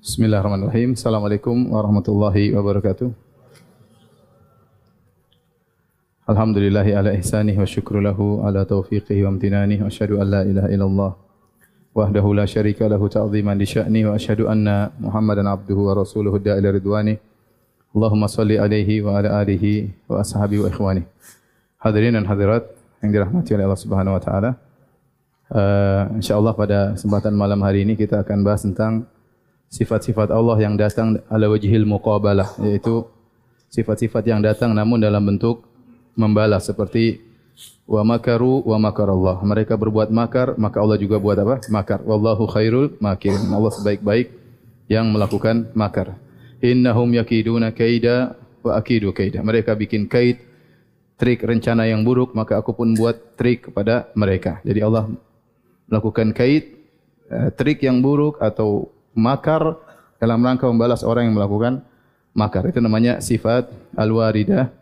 Bismillahirrahmanirrahim. Assalamualaikum warahmatullahi wabarakatuh. Alhamdulillahi ala ihsanih wa syukru lahu ala taufiqihi wa amtinanih wa asyhadu an la ilaha illallah wahdahu la syarika lahu ta'ziman li sya'ni wa asyhadu anna Muhammadan abduhu wa rasuluhu da'ila ridwani. Allahumma salli alaihi wa ala alihi wa ashabi wa ikhwani. Hadirin dan hadirat yang dirahmati oleh Allah Subhanahu wa taala. Uh, insyaallah pada kesempatan malam hari ini kita akan bahas tentang sifat-sifat Allah yang datang ala wajhil muqabalah yaitu sifat-sifat yang datang namun dalam bentuk membalas seperti wa makaru wa makarallah. Mereka berbuat makar, maka Allah juga buat apa? Makar. Wallahu khairul makirin. Allah sebaik-baik yang melakukan makar. Innahum yakiduna kaida wa akidu kaida. Mereka bikin kait, trik rencana yang buruk, maka aku pun buat trik kepada mereka. Jadi Allah melakukan kait, eh, trik yang buruk atau makar dalam rangka membalas orang yang melakukan makar. Itu namanya sifat al-waridah.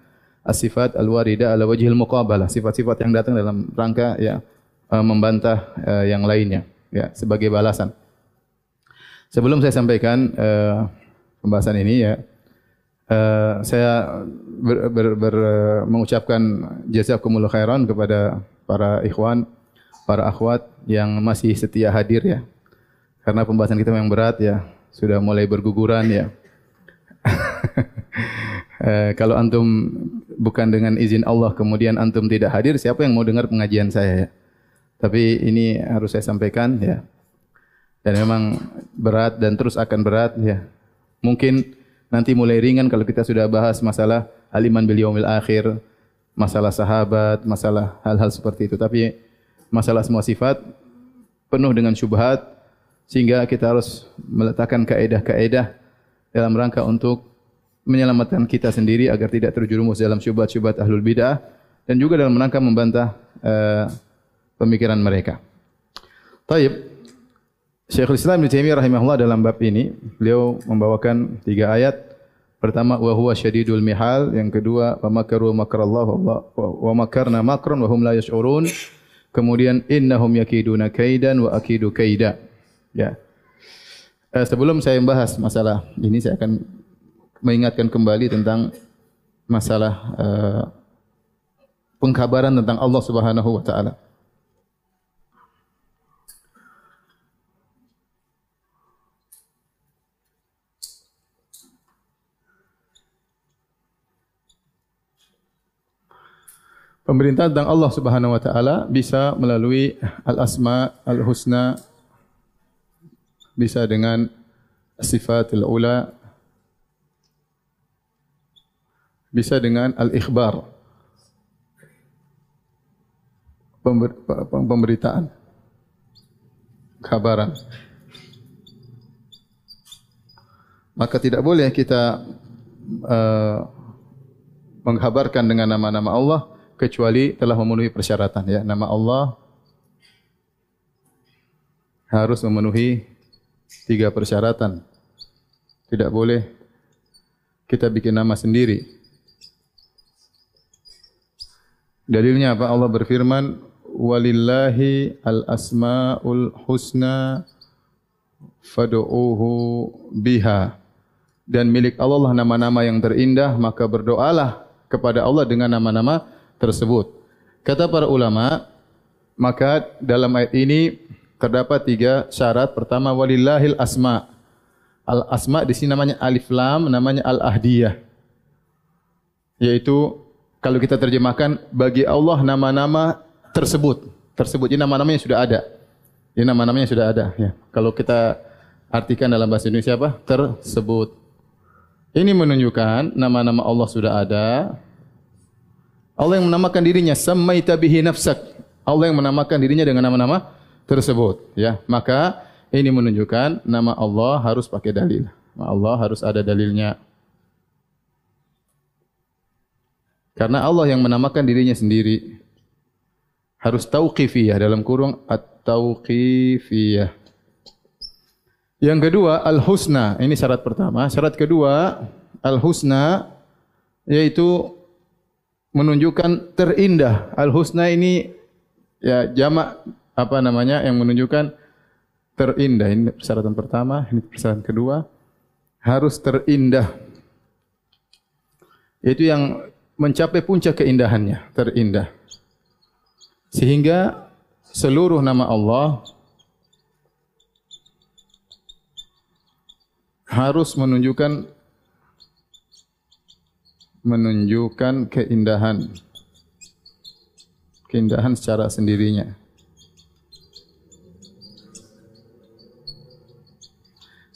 As-sifat al-waridah ala wajhil muqabalah. Sifat-sifat yang datang dalam rangka ya eh, membantah eh, yang lainnya ya sebagai balasan. Sebelum saya sampaikan uh, pembahasan ini ya uh, saya ber, ber, ber, mengucapkan jazakumullah khairan kepada para ikhwan para akhwat yang masih setia hadir ya. Karena pembahasan kita memang berat ya, sudah mulai berguguran ya. eh, kalau antum bukan dengan izin Allah kemudian antum tidak hadir, siapa yang mau dengar pengajian saya ya? Tapi ini harus saya sampaikan ya. Dan memang berat dan terus akan berat ya. Mungkin nanti mulai ringan kalau kita sudah bahas masalah aliman bil yaumil akhir, masalah sahabat, masalah hal-hal seperti itu. Tapi masalah semua sifat penuh dengan syubhat sehingga kita harus meletakkan kaedah-kaedah dalam rangka untuk menyelamatkan kita sendiri agar tidak terjerumus dalam syubhat-syubhat ahlul bidah dan juga dalam rangka membantah uh, pemikiran mereka. Taib Syekhul Islam Ibnu Taimiyah rahimahullah dalam bab ini beliau membawakan tiga ayat. Pertama wa huwa syadidul mihal, yang kedua wa makaru makrallahu wa makarna makran wa hum la yash'urun. Kemudian innahum yakiduna kaidan wa akidu kaida. Ya. Eh, sebelum saya membahas masalah ini saya akan mengingatkan kembali tentang masalah eh, pengkabaran tentang Allah Subhanahu wa taala. Pemerintahan tentang Allah Subhanahu wa taala bisa melalui al-asma al-husna bisa dengan sifatul ula. Bisa dengan al-ikhbar. Pember, pemberitaan. Kabaran maka tidak boleh kita uh, menghabarkan dengan nama-nama Allah kecuali telah memenuhi persyaratan. Ya nama Allah harus memenuhi tiga persyaratan. Tidak boleh kita bikin nama sendiri. Dalilnya apa? Allah berfirman walillahi al asmaul husna fad'uuhu biha. Dan milik Allah nama-nama yang terindah maka berdoalah kepada Allah dengan nama-nama tersebut. Kata para ulama, maka dalam ayat ini terdapat tiga syarat. Pertama, walillahil asma. Al asma di sini namanya alif lam, namanya al ahdiyah. Yaitu kalau kita terjemahkan bagi Allah nama-nama tersebut. Tersebut ini nama-namanya sudah ada. Ini nama-namanya sudah ada. Ya. Kalau kita artikan dalam bahasa Indonesia apa? Tersebut. Ini menunjukkan nama-nama Allah sudah ada, Allah yang menamakan dirinya samaita bihi nafsak. Allah yang menamakan dirinya dengan nama-nama tersebut, ya. Maka ini menunjukkan nama Allah harus pakai dalil. Allah harus ada dalilnya. Karena Allah yang menamakan dirinya sendiri harus tauqifiyah dalam kurung at-tauqifiyah. Yang kedua al-husna, ini syarat pertama. Syarat kedua al-husna yaitu menunjukkan terindah. Al-husna ini ya jamak apa namanya yang menunjukkan terindah. Ini persyaratan pertama, ini persyaratan kedua. Harus terindah. Itu yang mencapai puncak keindahannya, terindah. Sehingga seluruh nama Allah harus menunjukkan menunjukkan keindahan keindahan secara sendirinya.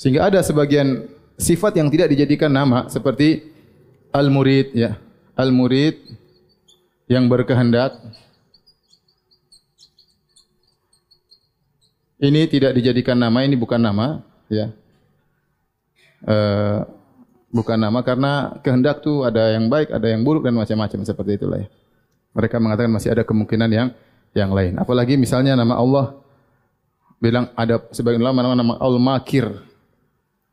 Sehingga ada sebagian sifat yang tidak dijadikan nama seperti al-murid ya. Al-murid yang berkehendak ini tidak dijadikan nama, ini bukan nama ya. Uh, bukan nama karena kehendak tu ada yang baik, ada yang buruk dan macam-macam seperti itulah ya. Mereka mengatakan masih ada kemungkinan yang yang lain. Apalagi misalnya nama Allah bilang ada sebagian ulama nama Al-Makir,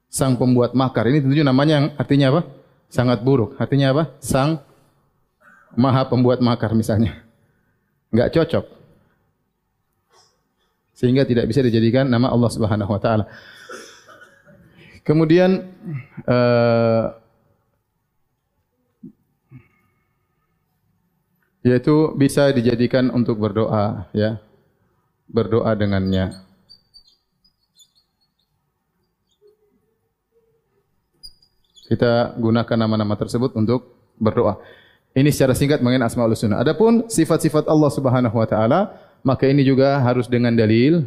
sang pembuat makar. Ini tentunya namanya yang artinya apa? Sangat buruk. Artinya apa? Sang maha pembuat makar misalnya. Enggak cocok. Sehingga tidak bisa dijadikan nama Allah Subhanahu wa taala. Kemudian uh, yaitu bisa dijadikan untuk berdoa ya. Berdoa dengannya. Kita gunakan nama-nama tersebut untuk berdoa. Ini secara singkat mengenai asmaul husna. Adapun sifat-sifat Allah Subhanahu wa taala, maka ini juga harus dengan dalil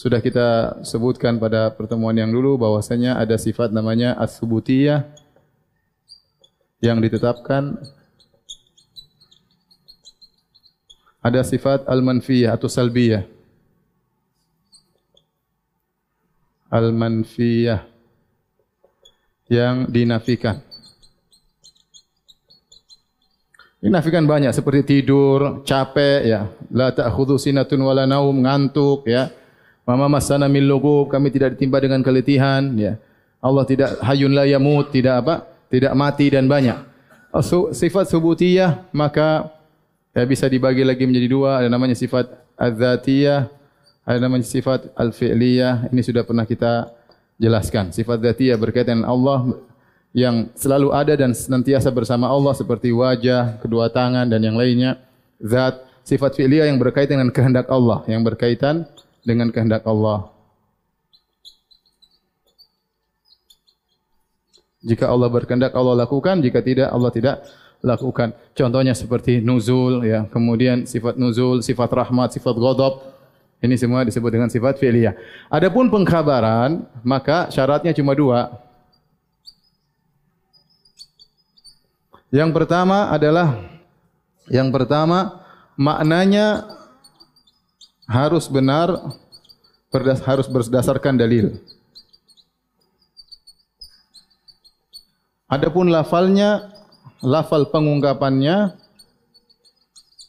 sudah kita sebutkan pada pertemuan yang dulu bahwasanya ada sifat namanya as-subutiyah yang ditetapkan ada sifat al-manfiyah atau salbiyah al-manfiyah yang dinafikan Dinafikan banyak seperti tidur, capek ya, la ta'khudhu sinatun wala naum, ngantuk ya. Mama masana min lugub, kami tidak ditimpa dengan keletihan, ya. Allah tidak hayun la yamut, tidak apa? Tidak mati dan banyak. Sifat subutiyah maka ya, bisa dibagi lagi menjadi dua, ada namanya sifat az-zatiyah, ada namanya sifat al-fi'liyah. Ini sudah pernah kita jelaskan. Sifat zatiyah berkaitan dengan Allah yang selalu ada dan senantiasa bersama Allah seperti wajah, kedua tangan dan yang lainnya. Zat sifat fi'liyah yang berkaitan dengan kehendak Allah, yang berkaitan dengan kehendak Allah. Jika Allah berkehendak Allah lakukan, jika tidak Allah tidak lakukan. Contohnya seperti nuzul ya, kemudian sifat nuzul, sifat rahmat, sifat ghadab. Ini semua disebut dengan sifat fi'liyah. Adapun pengkhabaran, maka syaratnya cuma dua. Yang pertama adalah yang pertama maknanya harus benar berdas, harus berdasarkan dalil. Adapun lafalnya, lafal pengungkapannya,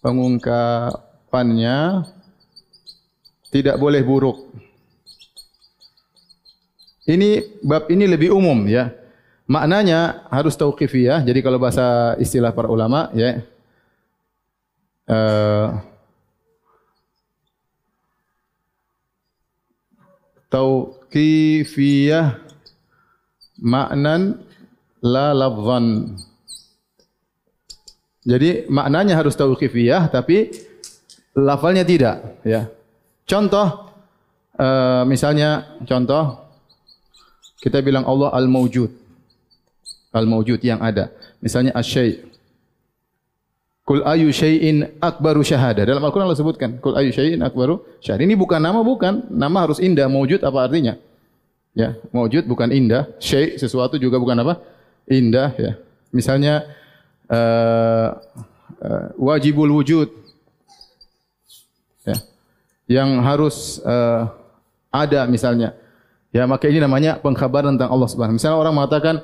pengungkapannya tidak boleh buruk. Ini bab ini lebih umum ya. Maknanya harus tauqifiyah. Jadi kalau bahasa istilah para ulama ya. Uh, tauqifiyah maknan la lafzan. Jadi maknanya harus tauqifiyah tapi lafalnya tidak ya. Contoh uh, misalnya contoh kita bilang Allah al-maujud. Al-maujud yang ada. Misalnya asy Kul ayu syai'in akbaru syahada. Dalam Al-Quran Allah sebutkan. Kul ayu syai'in akbaru syahada. Ini bukan nama, bukan. Nama harus indah. Mewujud apa artinya? Ya, mewujud bukan indah. Syai' sesuatu juga bukan apa? Indah. Ya. Misalnya, uh, uh, wajibul wujud. Ya. Yang harus uh, ada misalnya. Ya, maka ini namanya pengkhabaran tentang Allah Subhanahu. Misalnya orang mengatakan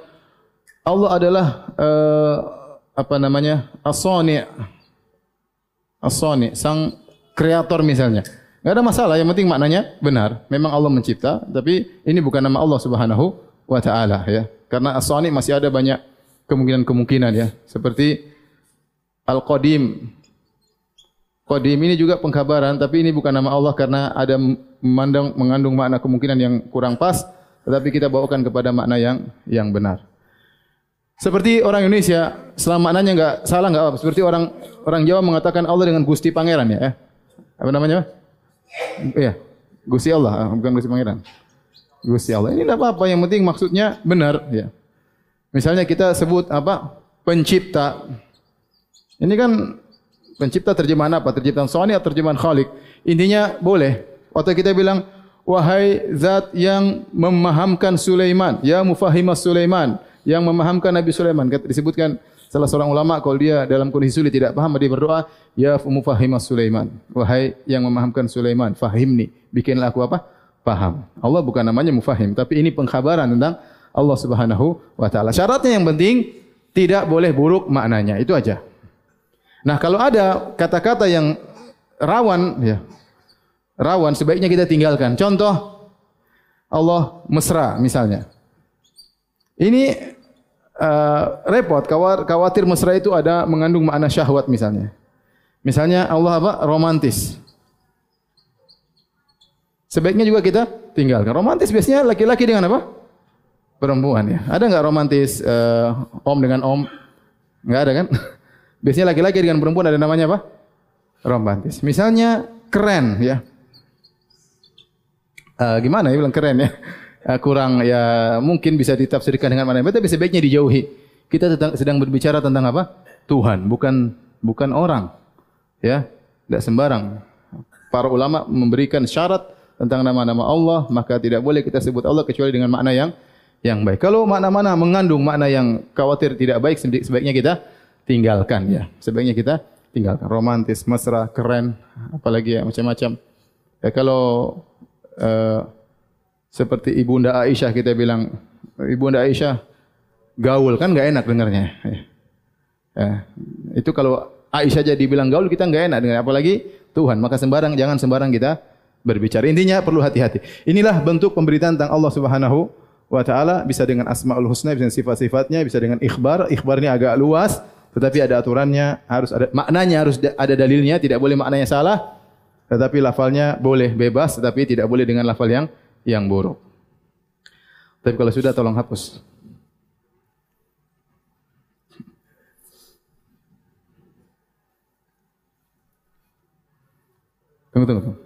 Allah adalah uh, apa namanya asoni asoni sang kreator misalnya nggak ada masalah yang penting maknanya benar memang Allah mencipta tapi ini bukan nama Allah Subhanahu wa taala ya karena asoni masih ada banyak kemungkinan-kemungkinan ya seperti al qadim ini juga pengkhabaran tapi ini bukan nama Allah karena ada memandang mengandung makna kemungkinan yang kurang pas tetapi kita bawakan kepada makna yang yang benar. Seperti orang Indonesia, selama maknanya enggak salah enggak apa. Seperti orang orang Jawa mengatakan Allah dengan Gusti Pangeran ya. Eh? Apa namanya? Iya. Gusti Allah, ah, bukan Gusti Pangeran. Gusti Allah. Ini tidak apa-apa, yang penting maksudnya benar ya. Misalnya kita sebut apa? Pencipta. Ini kan pencipta terjemahan apa? Terjemahan Sony atau terjemahan Khalik? Intinya boleh. Waktu kita bilang wahai zat yang memahamkan Sulaiman, ya mufahimas Sulaiman, yang memahamkan Nabi Sulaiman. Disebutkan salah seorang ulama kalau dia dalam kondisi sulit tidak paham dia berdoa, ya mufahimas Sulaiman. Wahai yang memahamkan Sulaiman, fahimni. Bikinlah aku apa? Paham. Allah bukan namanya mufahim, tapi ini pengkhabaran tentang Allah Subhanahu wa taala. Syaratnya yang penting tidak boleh buruk maknanya. Itu aja. Nah, kalau ada kata-kata yang rawan ya. Rawan sebaiknya kita tinggalkan. Contoh Allah mesra misalnya. Ini uh, repot khawatir mesra itu ada mengandung makna syahwat misalnya. Misalnya Allah apa? romantis. Sebaiknya juga kita tinggalkan. Romantis biasanya laki-laki dengan apa? Perempuan ya. Ada enggak romantis uh, om dengan om? Enggak ada kan? Biasanya laki-laki dengan perempuan ada namanya apa? Romantis. Misalnya keren ya. Uh, gimana ya bilang keren ya? uh, kurang ya mungkin bisa ditafsirkan dengan mana tapi sebaiknya dijauhi. Kita sedang, sedang berbicara tentang apa? Tuhan, bukan bukan orang. Ya, tidak sembarang. Para ulama memberikan syarat tentang nama-nama Allah, maka tidak boleh kita sebut Allah kecuali dengan makna yang yang baik. Kalau makna-mana mengandung makna yang khawatir tidak baik, sebaiknya kita tinggalkan ya. Sebaiknya kita tinggalkan. Romantis, mesra, keren, apalagi ya macam-macam. Ya, kalau uh, seperti ibunda Aisyah kita bilang ibunda Aisyah gaul kan enggak enak dengarnya. Ya. ya. Itu kalau Aisyah jadi bilang gaul kita enggak enak dengar apalagi Tuhan. Maka sembarang jangan sembarang kita berbicara. Intinya perlu hati-hati. Inilah bentuk pemberitaan tentang Allah Subhanahu wa taala bisa dengan asmaul husna bisa sifat-sifatnya bisa dengan ikhbar. Ikhbar ini agak luas tetapi ada aturannya, harus ada maknanya harus ada dalilnya, tidak boleh maknanya salah. Tetapi lafalnya boleh bebas tetapi tidak boleh dengan lafal yang yang buruk. Tapi kalau sudah tolong hapus. Tunggu, tunggu, tunggu.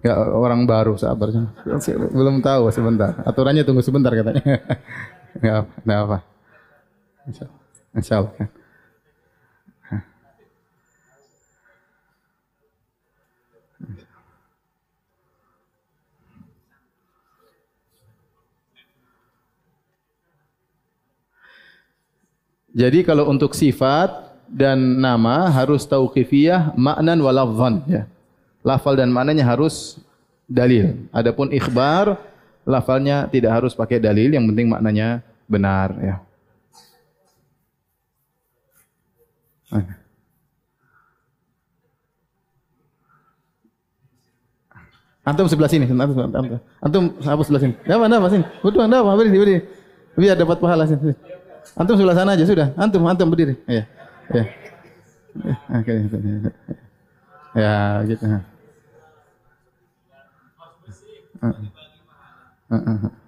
Ya, orang baru sabar. Belum tahu sebentar. Aturannya tunggu sebentar katanya. Enggak apa, enggak apa. Insyaallah. Insyaallah. Jadi kalau untuk sifat dan nama harus tauqifiyah maknan wa lafzan ya. Lafal dan maknanya harus dalil. Adapun ikhbar lafalnya tidak harus pakai dalil, yang penting maknanya benar ya. Antum sebelah sini, antum, antum, antum apa sebelah sini? Apa, apa sini? Butuh anda apa? Beri, beri. Biar dapat pahala sini. Antum sebelah sana aja sudah. Antum, antum berdiri. Ya. Ya. Oke. Ya, gitu. Uh, uh,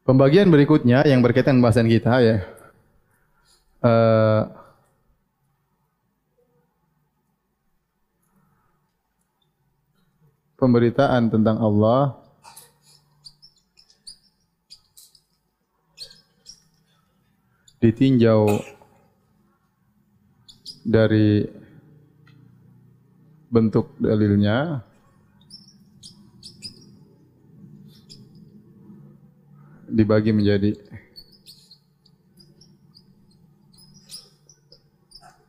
Pembagian berikutnya yang berkaitan dengan bahasan kita ya. Uh, pemberitaan tentang Allah ditinjau dari bentuk dalilnya dibagi menjadi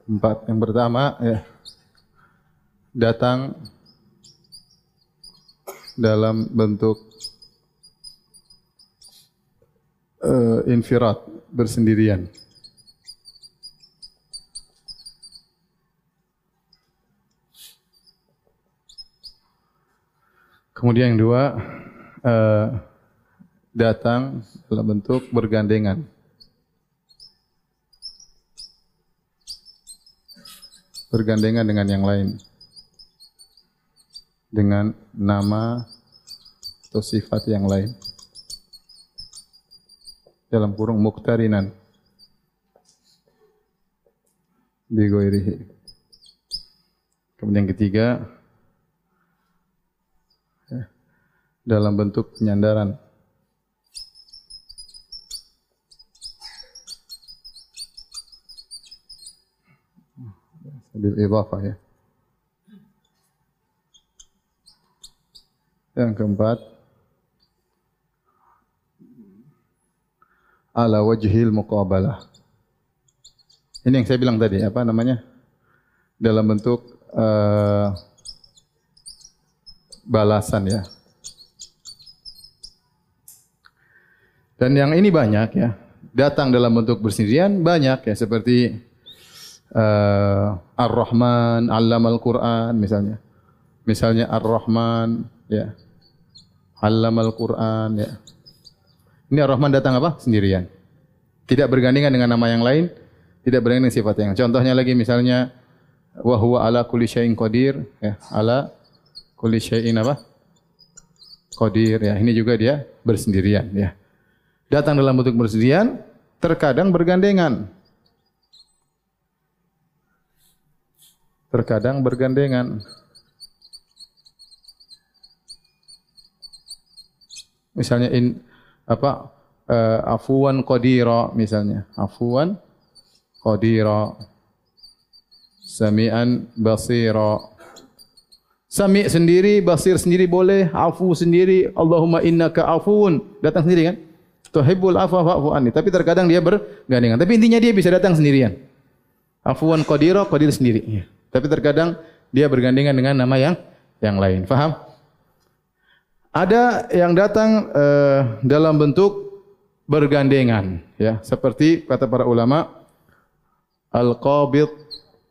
empat. Yang pertama ya datang dalam bentuk uh, infirat bersendirian. Kemudian yang dua uh, datang dalam bentuk bergandengan. Bergandengan dengan yang lain. Dengan nama atau sifat yang lain. Dalam kurung muktarinan. Bigoirihi. Kemudian ketiga, ya, dalam bentuk penyandaran. Bil idhafah ya. Yang keempat ala wajhil muqabalah. Ini yang saya bilang tadi apa namanya? Dalam bentuk uh, balasan ya. Dan yang ini banyak ya. Datang dalam bentuk bersendirian banyak ya seperti uh, Ar-Rahman, Allamal Quran misalnya. Misalnya Ar-Rahman, ya. Allamal Quran, ya. Ini Ar-Rahman datang apa? Sendirian. Tidak bergandingan dengan nama yang lain, tidak bergandingan dengan sifat yang. Contohnya lagi misalnya wa huwa ala kulli syai'in qadir, ya. Ala kulli syai'in apa? Qadir, ya. Ini juga dia bersendirian, ya. Datang dalam bentuk bersendirian, terkadang bergandengan. Terkadang bergandengan. Misalnya in apa uh, afuwan qadira misalnya. Afuwan qadira. Sami'an basira. Sami' sendiri basir sendiri boleh afu sendiri. Allahumma innaka afuun. Datang sendiri kan? Tuhibbul afwa fa'fu anni. Tapi terkadang dia bergandengan. Tapi intinya dia bisa datang sendirian. Afuwan qadira qadir sendiri. Ya. Tapi terkadang dia bergandengan dengan nama yang yang lain. Faham? Ada yang datang uh, dalam bentuk bergandengan, ya, seperti kata para ulama al-qabid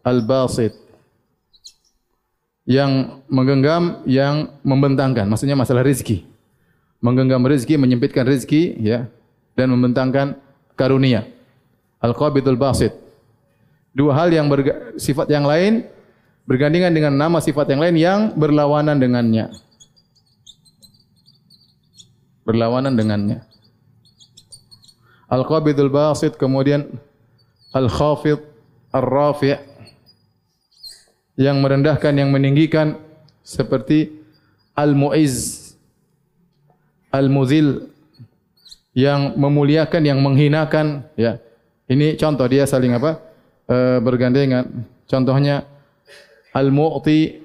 al-basit yang menggenggam yang membentangkan, maksudnya masalah rezeki. Menggenggam rezeki, menyempitkan rezeki, ya, dan membentangkan karunia. Al-qabidul basit dua hal yang bersifat yang lain bergandingan dengan nama sifat yang lain yang berlawanan dengannya. Berlawanan dengannya. Al-Qabidul Basit kemudian Al-Khafid Ar-Rafi' yang merendahkan yang meninggikan seperti Al-Mu'izz Al-Muzil yang memuliakan yang menghinakan ya. Ini contoh dia saling apa? Eh, bergandengan. Contohnya al-mu'ti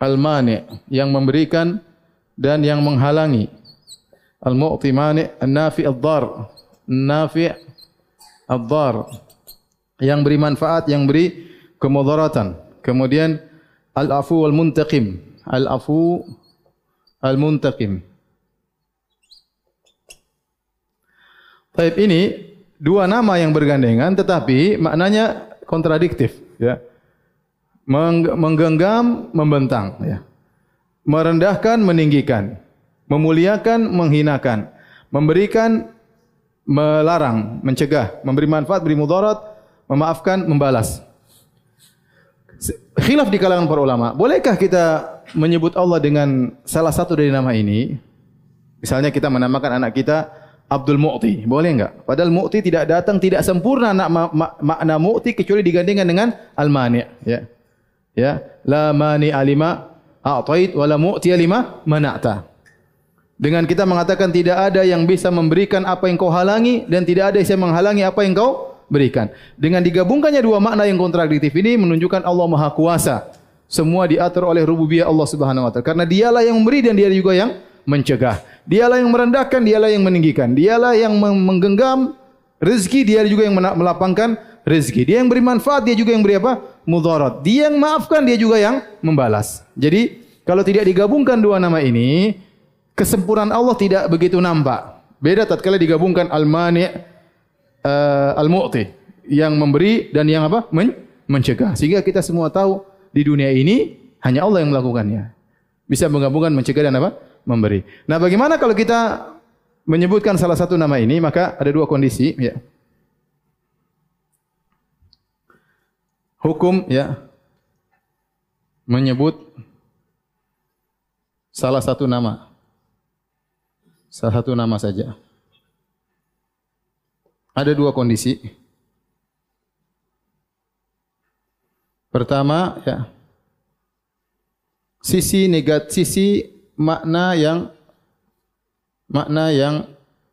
al-mani yang memberikan dan yang menghalangi. Al-mu'ti mani an-nafi ad-dar. Nafi ad-dar yang beri manfaat, yang beri kemudaratan. Kemudian al-afu wal-muntaqim. Al-afu al-muntaqim. Baik ini dua nama yang bergandengan tetapi maknanya kontradiktif ya. Menggenggam membentang ya. Merendahkan meninggikan. Memuliakan menghinakan. Memberikan melarang mencegah. Memberi manfaat beri mudarat. Memaafkan membalas. Khilaf di kalangan para ulama. Bolehkah kita menyebut Allah dengan salah satu dari nama ini? Misalnya kita menamakan anak kita Abdul Mu'ti. Boleh enggak? Padahal Mu'ti tidak datang, tidak sempurna nak ma ma makna Mu'ti kecuali digandingkan dengan Al-Mani'. Ya. Ya. La mani alima a'tait wa la mu'ti alima mana'ta. Dengan kita mengatakan tidak ada yang bisa memberikan apa yang kau halangi dan tidak ada yang menghalangi apa yang kau berikan. Dengan digabungkannya dua makna yang kontradiktif ini menunjukkan Allah Maha Kuasa. Semua diatur oleh rububiyah Allah Subhanahu wa taala. Karena dialah yang memberi dan dia juga yang mencegah. Dialah yang merendahkan, dialah yang meninggikan. Dialah yang menggenggam rezeki, dia juga yang melapangkan rezeki. Dia yang beri manfaat, dia juga yang beri apa? Mudarat. Dia yang maafkan, dia juga yang membalas. Jadi, kalau tidak digabungkan dua nama ini, kesempurnaan Allah tidak begitu nampak. Beda tatkala digabungkan Al-Mani' uh, Al-Mu'ti yang memberi dan yang apa? Men mencegah. Sehingga kita semua tahu di dunia ini hanya Allah yang melakukannya. Bisa menggabungkan mencegah dan apa? Memberi. Nah, bagaimana kalau kita menyebutkan salah satu nama ini, maka ada dua kondisi, ya. hukum ya menyebut salah satu nama. Salah satu nama saja. Ada dua kondisi. Pertama, ya. Sisi negatif, sisi makna yang makna yang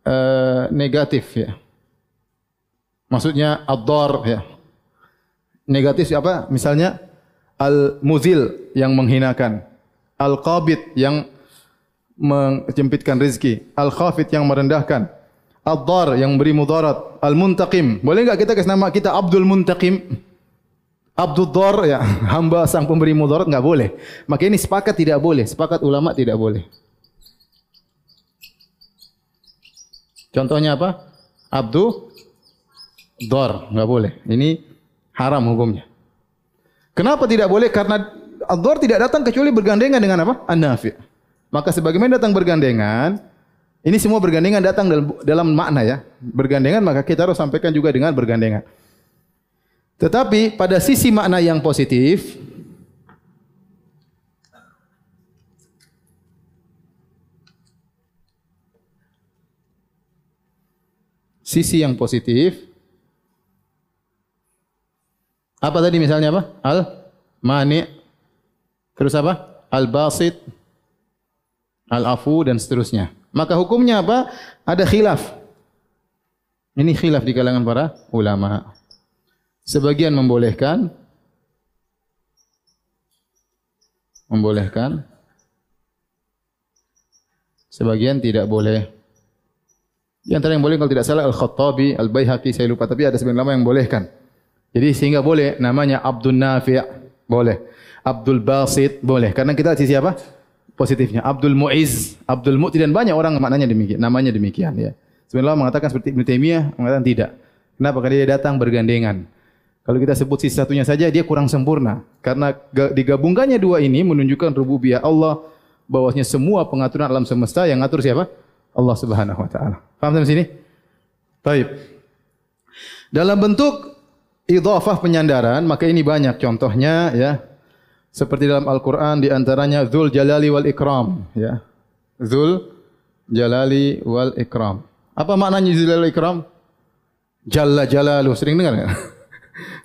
uh, negatif ya. Maksudnya ad-dar ya negatif apa? Misalnya al-muzil yang menghinakan, al-qabid yang menjempitkan rezeki, al-khafid yang merendahkan, ad-dar yang beri mudarat, al-muntaqim. Boleh enggak kita kasih nama kita Abdul Muntaqim? Abdul Dar ya, hamba sang pemberi mudarat enggak boleh. Maka ini sepakat tidak boleh, sepakat ulama tidak boleh. Contohnya apa? Abdul Dar enggak boleh. Ini haram hukumnya. Kenapa tidak boleh? Karena ad-dhar tidak datang kecuali bergandengan dengan apa? An-nafi. Maka sebagaimana datang bergandengan, ini semua bergandengan datang dalam, dalam makna ya. Bergandengan maka kita harus sampaikan juga dengan bergandengan. Tetapi pada sisi makna yang positif, sisi yang positif, apa tadi misalnya apa? Al mani. Terus apa? Al basit. Al afu dan seterusnya. Maka hukumnya apa? Ada khilaf. Ini khilaf di kalangan para ulama. Sebagian membolehkan membolehkan sebagian tidak boleh. Di antara yang boleh kalau tidak salah Al-Khattabi, Al-Baihaqi saya lupa tapi ada sebagian ulama yang bolehkan. Jadi sehingga boleh namanya Abdul Nafi' boleh. Abdul Basit boleh. Karena kita sisi apa? Positifnya. Abdul Muiz, Abdul Mu'ti dan banyak orang maknanya demikian, namanya demikian ya. Sebenarnya mengatakan seperti Ibn Taimiyah mengatakan tidak. Kenapa? Karena dia datang bergandengan. Kalau kita sebut sisi satunya saja dia kurang sempurna. Karena digabungkannya dua ini menunjukkan rububiyah Allah bahwasanya semua pengaturan alam semesta yang ngatur siapa? Allah Subhanahu wa taala. Paham sampai sini? Baik. Dalam bentuk idhafah penyandaran maka ini banyak contohnya ya seperti dalam Al-Qur'an di antaranya Dzul Jalali wal Ikram ya Dzul Jalali wal Ikram apa maknanya Dzul Jalali wal Ikram Jalla Jalalu sering dengar enggak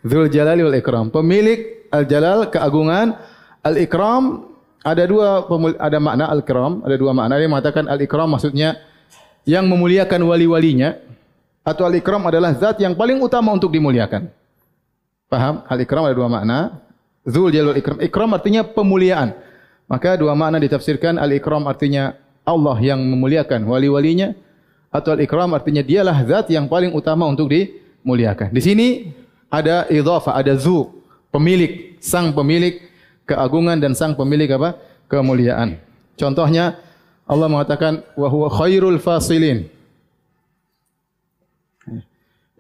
Dzul Jalali wal Ikram pemilik Al-Jalal keagungan Al-Ikram ada dua ada makna Al-Ikram ada dua makna dia mengatakan Al-Ikram maksudnya yang memuliakan wali-walinya atau Al-Ikram adalah zat yang paling utama untuk dimuliakan Paham? Al-ikram ada dua makna. Zul jalul ikram. Ikram artinya pemuliaan. Maka dua makna ditafsirkan. Al-ikram artinya Allah yang memuliakan wali-walinya. Atau al-ikram artinya dialah zat yang paling utama untuk dimuliakan. Di sini ada idhafa, ada zu. Pemilik, sang pemilik keagungan dan sang pemilik apa? Kemuliaan. Contohnya Allah mengatakan wa huwa khairul fasilin.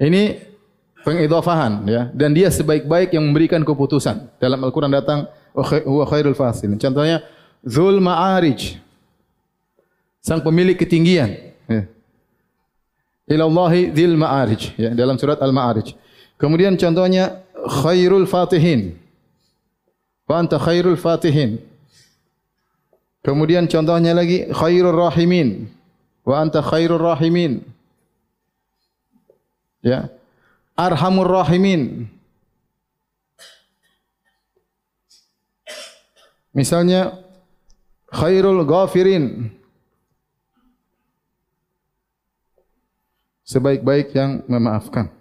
Ini pengidhafahan ya dan dia sebaik-baik yang memberikan keputusan dalam Al-Qur'an datang huwa khairul fasil contohnya zul ma'arij sang pemilik ketinggian ya ilallahi dzil ma'arij ya dalam surat al-ma'arij kemudian contohnya khairul fatihin wa anta khairul fatihin kemudian contohnya lagi khairur rahimin wa anta khairur rahimin ya Arhamur Rahimin. Misalnya Khairul Ghafirin. Sebaik-baik yang memaafkan.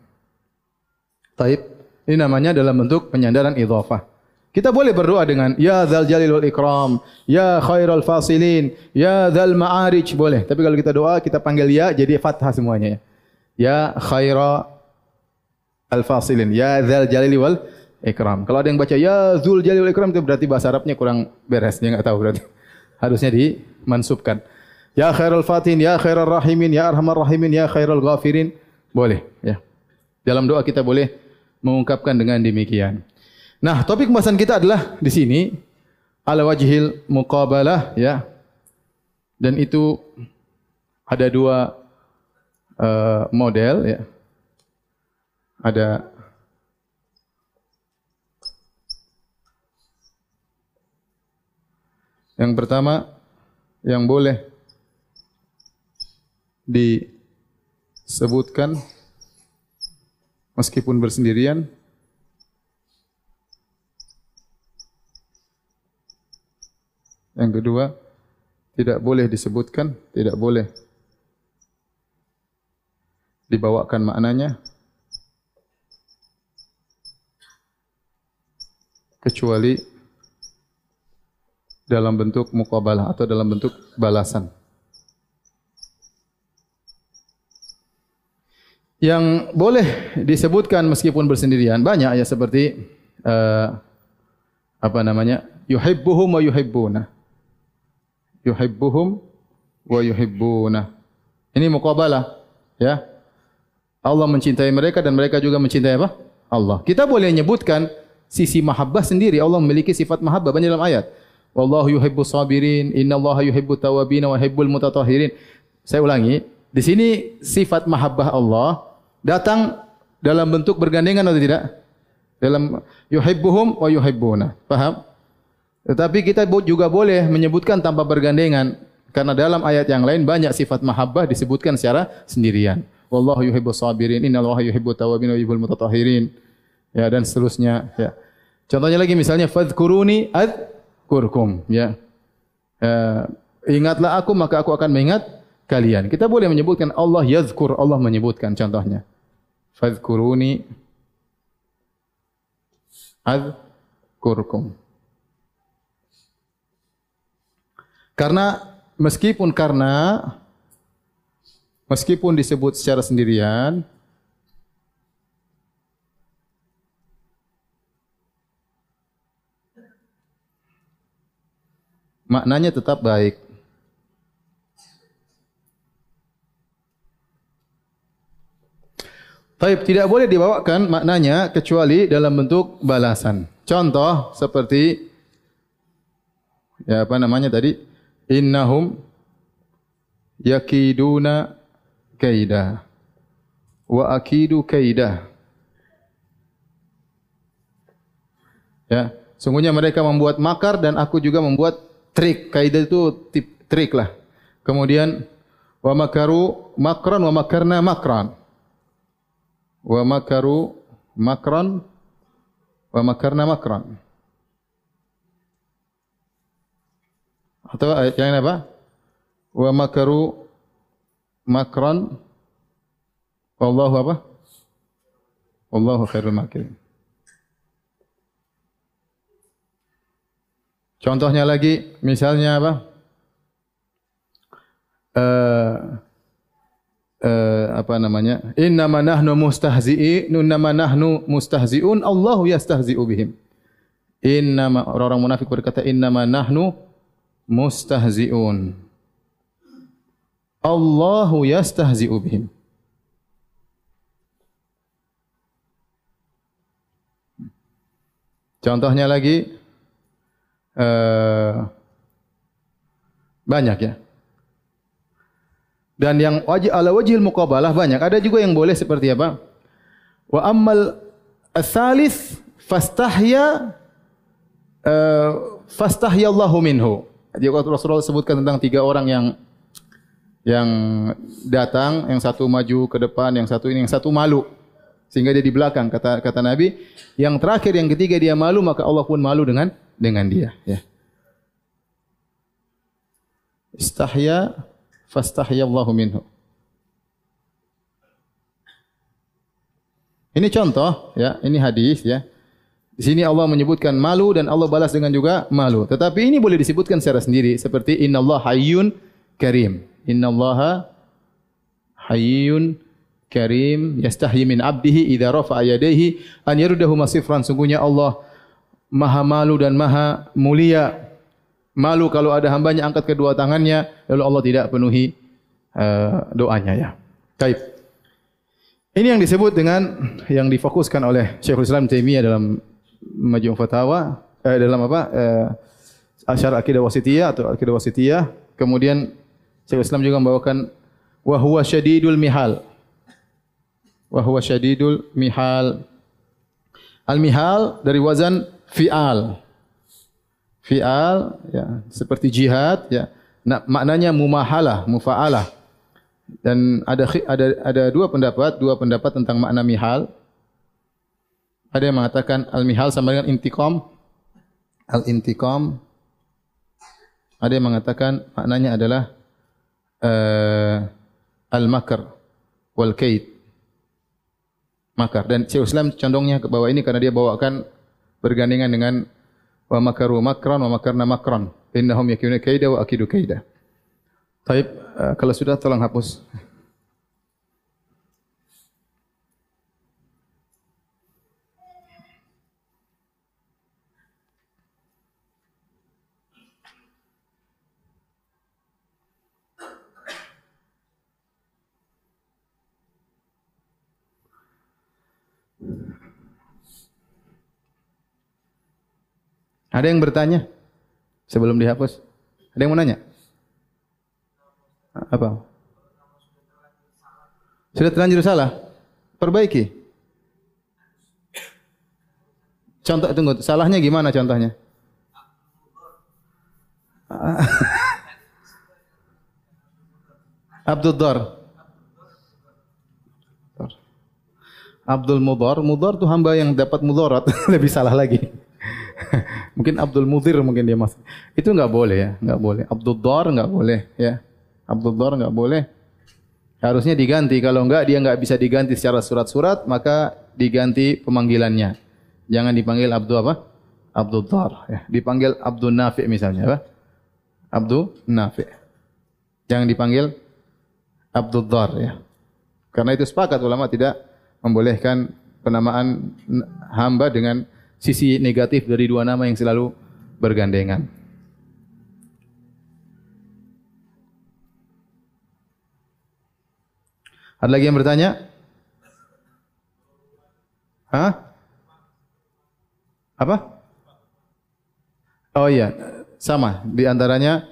Taib. Ini namanya dalam bentuk penyandaran idhafah. Kita boleh berdoa dengan Ya Zal Jalil wal Ikram, Ya Khairul Fasilin, Ya Zal Ma'arij. Boleh. Tapi kalau kita doa, kita panggil Ya, jadi fathah semuanya. Ya Khairul al-fasilin. Ya dzal jalali wal ikram. Kalau ada yang baca ya zul jalali wal ikram itu berarti bahasa Arabnya kurang beres. Dia enggak tahu berarti. Harusnya dimansubkan. Ya khairul fatin, ya khairul rahimin, ya arhamar rahimin, ya khairul ghafirin. Boleh, ya. Dalam doa kita boleh mengungkapkan dengan demikian. Nah, topik pembahasan kita adalah di sini ala wajhil muqabalah ya. Dan itu ada dua uh, model ya. Ada Yang pertama yang boleh disebutkan meskipun bersendirian Yang kedua, tidak boleh disebutkan, tidak boleh dibawakan maknanya kecuali dalam bentuk mukabalah atau dalam bentuk balasan. Yang boleh disebutkan meskipun bersendirian banyak ya seperti uh, apa namanya yuhibbuhum wa yuhibbuna yuhibbuhum wa yuhibbuna ini mukabalah ya. Allah mencintai mereka dan mereka juga mencintai apa? Allah. Kita boleh menyebutkan sisi mahabbah sendiri. Allah memiliki sifat mahabbah banyak dalam ayat. Wallahu yuhibbu sabirin, innallaha yuhibbu tawabin wa yuhibbul mutatahhirin. Saya ulangi, di sini sifat mahabbah Allah datang dalam bentuk bergandengan atau tidak? Dalam yuhibbuhum wa yuhibbuna. Paham? Tetapi kita juga boleh menyebutkan tanpa bergandengan karena dalam ayat yang lain banyak sifat mahabbah disebutkan secara sendirian. Wallahu yuhibbu sabirin, innallaha yuhibbu tawabin wa yuhibbul mutatahhirin. Ya dan seterusnya, ya. Contohnya lagi misalnya fadhkuruni ad kurkum ya uh, ingatlah aku maka aku akan mengingat kalian kita boleh menyebutkan Allah yazkur Allah menyebutkan contohnya. Fadhkuruni azkurkum. Karena meskipun karena meskipun disebut secara sendirian maknanya tetap baik. Baik, tidak boleh dibawakan maknanya kecuali dalam bentuk balasan. Contoh seperti ya apa namanya tadi? Innahum yakiduna kaida wa akidu kaida. Ya, sungguhnya mereka membuat makar dan aku juga membuat trik kaidah itu trik lah. Kemudian wa makaru makran wa makarna makran. Wa makaru makran wa makarna makran. Atau yang apa? Wa makaru makran wallahu apa? Wallahu khairul makirin. Contohnya lagi, misalnya apa? Uh, uh, apa namanya? Inna nahnu mustahzi'i, inna ma nahnu mustahzi'un, Allahu yastahzi'u bihim. Inna orang-orang munafik berkata inna ma nahnu mustahzi'un. Allahu yastahzi'u bihim. Contohnya lagi, Eh, banyak ya. Dan yang wajib ala wajhil muqabalah banyak. Ada juga yang boleh seperti apa? Wa ammal ats-tsalits fastahya uh, fastahya Allahu minhu. Jadi Rasulullah sebutkan tentang tiga orang yang yang datang, yang satu maju ke depan, yang satu ini, yang satu malu. Sehingga dia di belakang kata kata Nabi, yang terakhir yang ketiga dia malu maka Allah pun malu dengan dengan dia ya. Istahya fastahya Allahu minhu. Ini contoh ya, ini hadis ya. Di sini Allah menyebutkan malu dan Allah balas dengan juga malu. Tetapi ini boleh disebutkan secara sendiri seperti innallaha hayyun karim. Innallaha hayyun karim yastahi min abdihi idza rafa'a yadayhi an yardahu masifran sungguhnya Allah maha malu dan maha mulia malu kalau ada hambanya angkat kedua tangannya lalu Allah tidak penuhi uh, doanya ya. Baik. Ini yang disebut dengan yang difokuskan oleh Syekhul Islam Taimiyah dalam Majmu' Fatawa eh, dalam apa? Eh, Asyar Akidah Wasitiyah atau Akidah Wasitiyah. Kemudian Syekhul Islam juga membawakan wa huwa syadidul mihal. Wa huwa syadidul mihal. Al-mihal dari wazan fi'al fi'al ya seperti jihad ya. Nah, maknanya mumahalah mufa'alah. Dan ada ada ada dua pendapat dua pendapat tentang makna mihal. Ada yang mengatakan al mihal sama dengan intiqam. Al intiqam ada yang mengatakan maknanya adalah uh, al makar wal kaid. Makar. Dan Syekh Islam condongnya ke bawah ini karena dia bawakan bergandengan dengan wa makaru makran wa makarna makran innahum yakuna kaida wa akidu kaida Taib, uh, kalau sudah tolong hapus. Ada yang bertanya sebelum dihapus? Ada yang mau nanya? Apa? Sudah terlanjur salah? Perbaiki. Contoh tunggu, salahnya gimana contohnya? Abdul Dar. Abdul Mudar, Mudar tu hamba yang dapat mudarat, lebih salah lagi. mungkin Abdul Mudir mungkin dia masuk. Itu enggak boleh ya, enggak boleh. Abdul Dar enggak boleh ya. Abdul Dar enggak boleh. Harusnya diganti. Kalau enggak dia enggak bisa diganti secara surat-surat, maka diganti pemanggilannya. Jangan dipanggil Abdul apa? Abdul Dar ya. Dipanggil Abdul Nafi misalnya apa? Abdul Nafi. Jangan dipanggil Abdul Dar ya. Karena itu sepakat ulama tidak membolehkan penamaan hamba dengan sisi negatif dari dua nama yang selalu bergandengan. Ada lagi yang bertanya? Hah? Apa? Oh iya, sama. Di antaranya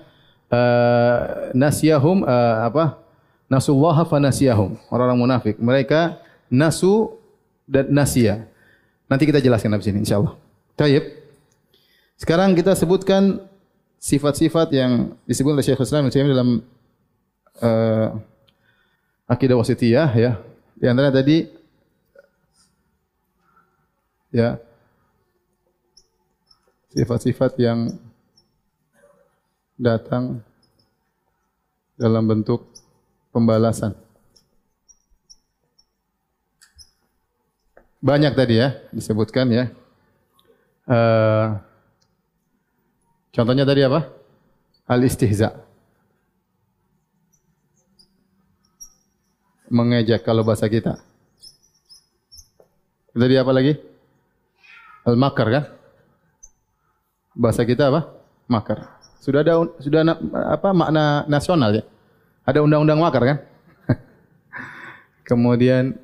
uh, nasyahum uh, apa? Nasullaha fa nasyahum. Orang-orang munafik. Mereka nasu dan nasya. Nanti kita jelaskan di sini insyaallah. Baik. Sekarang kita sebutkan sifat-sifat yang disebut oleh Syekh Islam dalam uh, akidah wasitiyah ya. Di antara tadi ya sifat-sifat yang datang dalam bentuk pembalasan. Banyak tadi ya disebutkan ya. Uh, contohnya tadi apa? Al istihza. Mengejek kalau bahasa kita. Tadi apa lagi? Al makar kan? Bahasa kita apa? Makar. Sudah ada sudah apa makna nasional ya? Ada undang-undang makar kan? Kemudian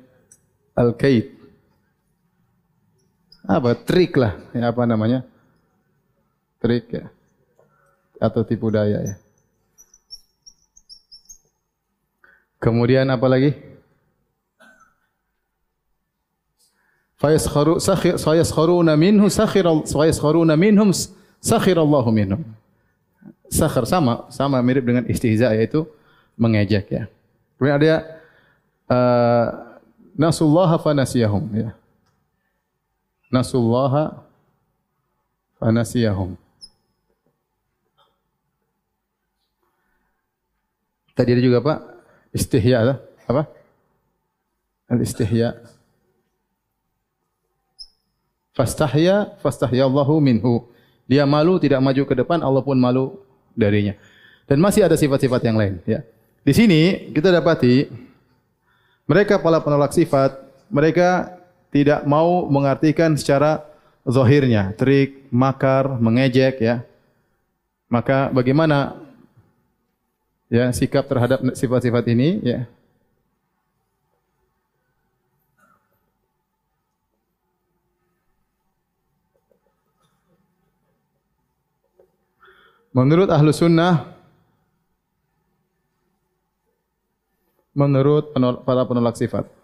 al kait apa? Trik lah. Ya apa namanya? Trik ya. Atau tipu daya ya. Kemudian apa lagi? Fayaskharu sakhir sayaskharuna minhu sakhir sayaskharuna minhum sakhir Allahu minhum. Sakhir sama sama mirip dengan istihza yaitu mengejek ya. Kemudian ada uh, nasullaha fa nasiyahum ya nasullaha fanasiyahum. Tadi ada juga Pak istihya lah. apa? Al istihya. Fastahya fastahya Allahu minhu. Dia malu tidak maju ke depan Allah pun malu darinya. Dan masih ada sifat-sifat yang lain ya. Di sini kita dapati Mereka para penolak sifat, mereka tidak mau mengartikan secara zahirnya, trik, makar, mengejek ya. Maka bagaimana ya sikap terhadap sifat-sifat ini ya? Menurut ahlu sunnah, menurut para penolak sifat.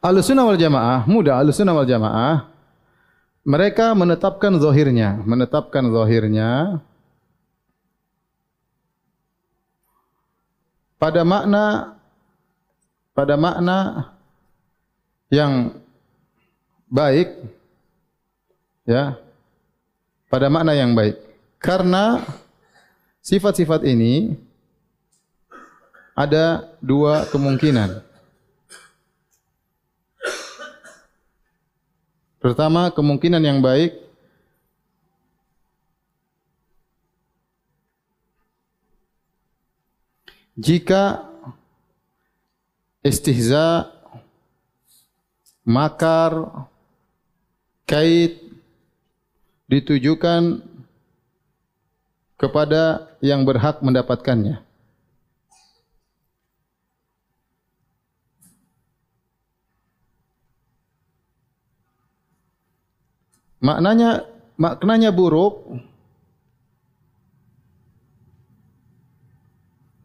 Ahlu sunnah wal jamaah, mudah ahlu sunnah wal jamaah, mereka menetapkan zahirnya, menetapkan zahirnya pada makna pada makna yang baik ya pada makna yang baik. Karena sifat-sifat ini ada dua kemungkinan pertama kemungkinan yang baik jika istihza, makar, kait ditujukan kepada yang berhak mendapatkannya. Maknanya maknanya buruk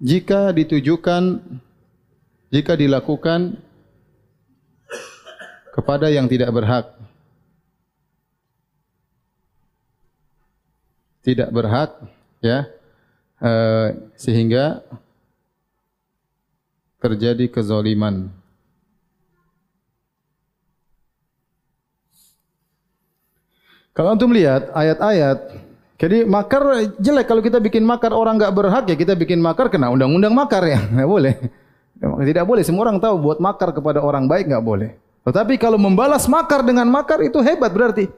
jika ditujukan jika dilakukan kepada yang tidak berhak. Tidak berhak ya. Uh, sehingga terjadi kezaliman. Kalau antum lihat ayat-ayat, jadi makar jelek kalau kita bikin makar orang enggak berhak ya kita bikin makar kena undang-undang makar ya, enggak boleh. Tidak boleh semua orang tahu buat makar kepada orang baik enggak boleh. Tetapi kalau membalas makar dengan makar itu hebat berarti.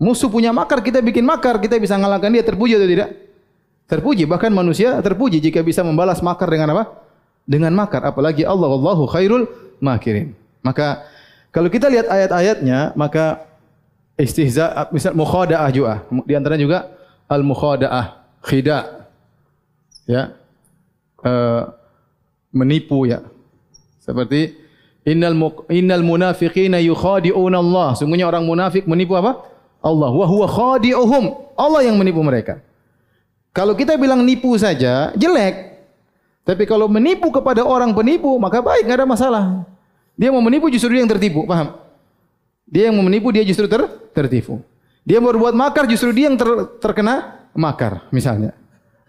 Musuh punya makar, kita bikin makar, kita bisa mengalahkan dia terpuji atau tidak? Terpuji, bahkan manusia terpuji jika bisa membalas makar dengan apa? Dengan makar, apalagi Allah Allahu khairul makirin. Maka kalau kita lihat ayat-ayatnya, maka istihza misal mukhada'ah juga. Di antara juga al mukhada'ah, khida. Ya. Uh, menipu ya. Seperti innal innal munafiqina yukhadi'una Allah. Sungguhnya orang munafik menipu apa? Allah. Wa huwa khadi'uhum. Allah yang menipu mereka. Kalau kita bilang nipu saja jelek. Tapi kalau menipu kepada orang penipu maka baik enggak ada masalah. Dia mau menipu justru dia yang tertipu, paham? Dia yang mau menipu dia justru ter tertipu. Dia berbuat makar justru dia yang ter terkena makar misalnya.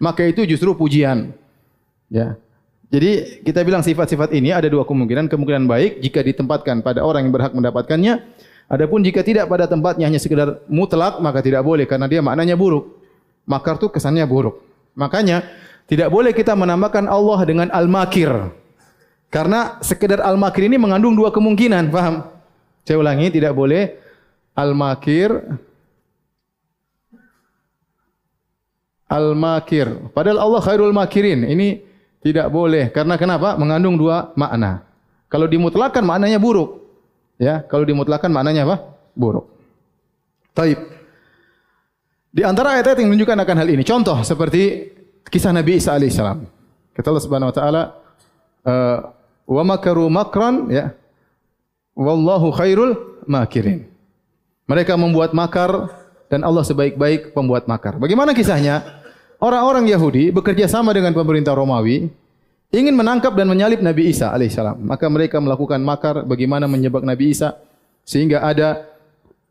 Maka itu justru pujian. Ya. Jadi kita bilang sifat-sifat ini ada dua kemungkinan. Kemungkinan baik jika ditempatkan pada orang yang berhak mendapatkannya. Adapun jika tidak pada tempatnya hanya sekedar mutlak maka tidak boleh karena dia maknanya buruk. Makar itu kesannya buruk. Makanya tidak boleh kita menambahkan Allah dengan al-makir. Karena sekedar al-makir ini mengandung dua kemungkinan. Faham? Saya ulangi tidak boleh al-makir al-makir. Padahal Allah khairul makirin. Ini tidak boleh. Karena kenapa? Mengandung dua makna. Kalau dimutlakan maknanya buruk. Ya, kalau dimutlakan maknanya apa? Buruk. Taib. Di antara ayat-ayat yang menunjukkan akan hal ini. Contoh seperti kisah Nabi Isa alaihissalam. Kata Allah Subhanahu wa taala, uh, "Wa makaru makran ya. Wallahu khairul makirin." Mereka membuat makar dan Allah sebaik-baik pembuat makar. Bagaimana kisahnya? orang-orang Yahudi bekerja sama dengan pemerintah Romawi ingin menangkap dan menyalib Nabi Isa alaihissalam. Maka mereka melakukan makar bagaimana menyebab Nabi Isa sehingga ada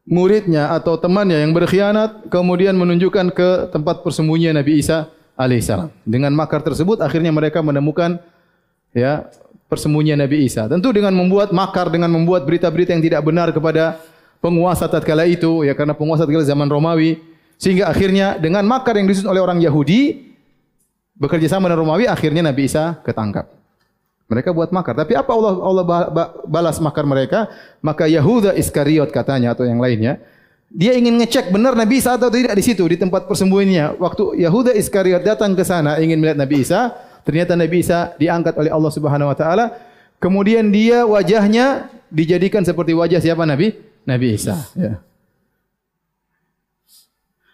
muridnya atau temannya yang berkhianat kemudian menunjukkan ke tempat persembunyian Nabi Isa alaihissalam. Dengan makar tersebut akhirnya mereka menemukan ya persembunyian Nabi Isa. Tentu dengan membuat makar dengan membuat berita-berita yang tidak benar kepada penguasa tatkala itu ya karena penguasa tatkala zaman Romawi Sehingga akhirnya dengan makar yang disusun oleh orang Yahudi bekerja sama dengan Romawi akhirnya Nabi Isa ketangkap. Mereka buat makar. Tapi apa Allah Allah balas makar mereka? Maka Yahuda Iskariot katanya atau yang lainnya, dia ingin ngecek benar Nabi Isa atau tidak di situ di tempat persembunyiannya. Waktu Yahuda Iskariot datang ke sana ingin melihat Nabi Isa, ternyata Nabi Isa diangkat oleh Allah Subhanahu wa taala. Kemudian dia wajahnya dijadikan seperti wajah siapa Nabi? Nabi Isa, ya.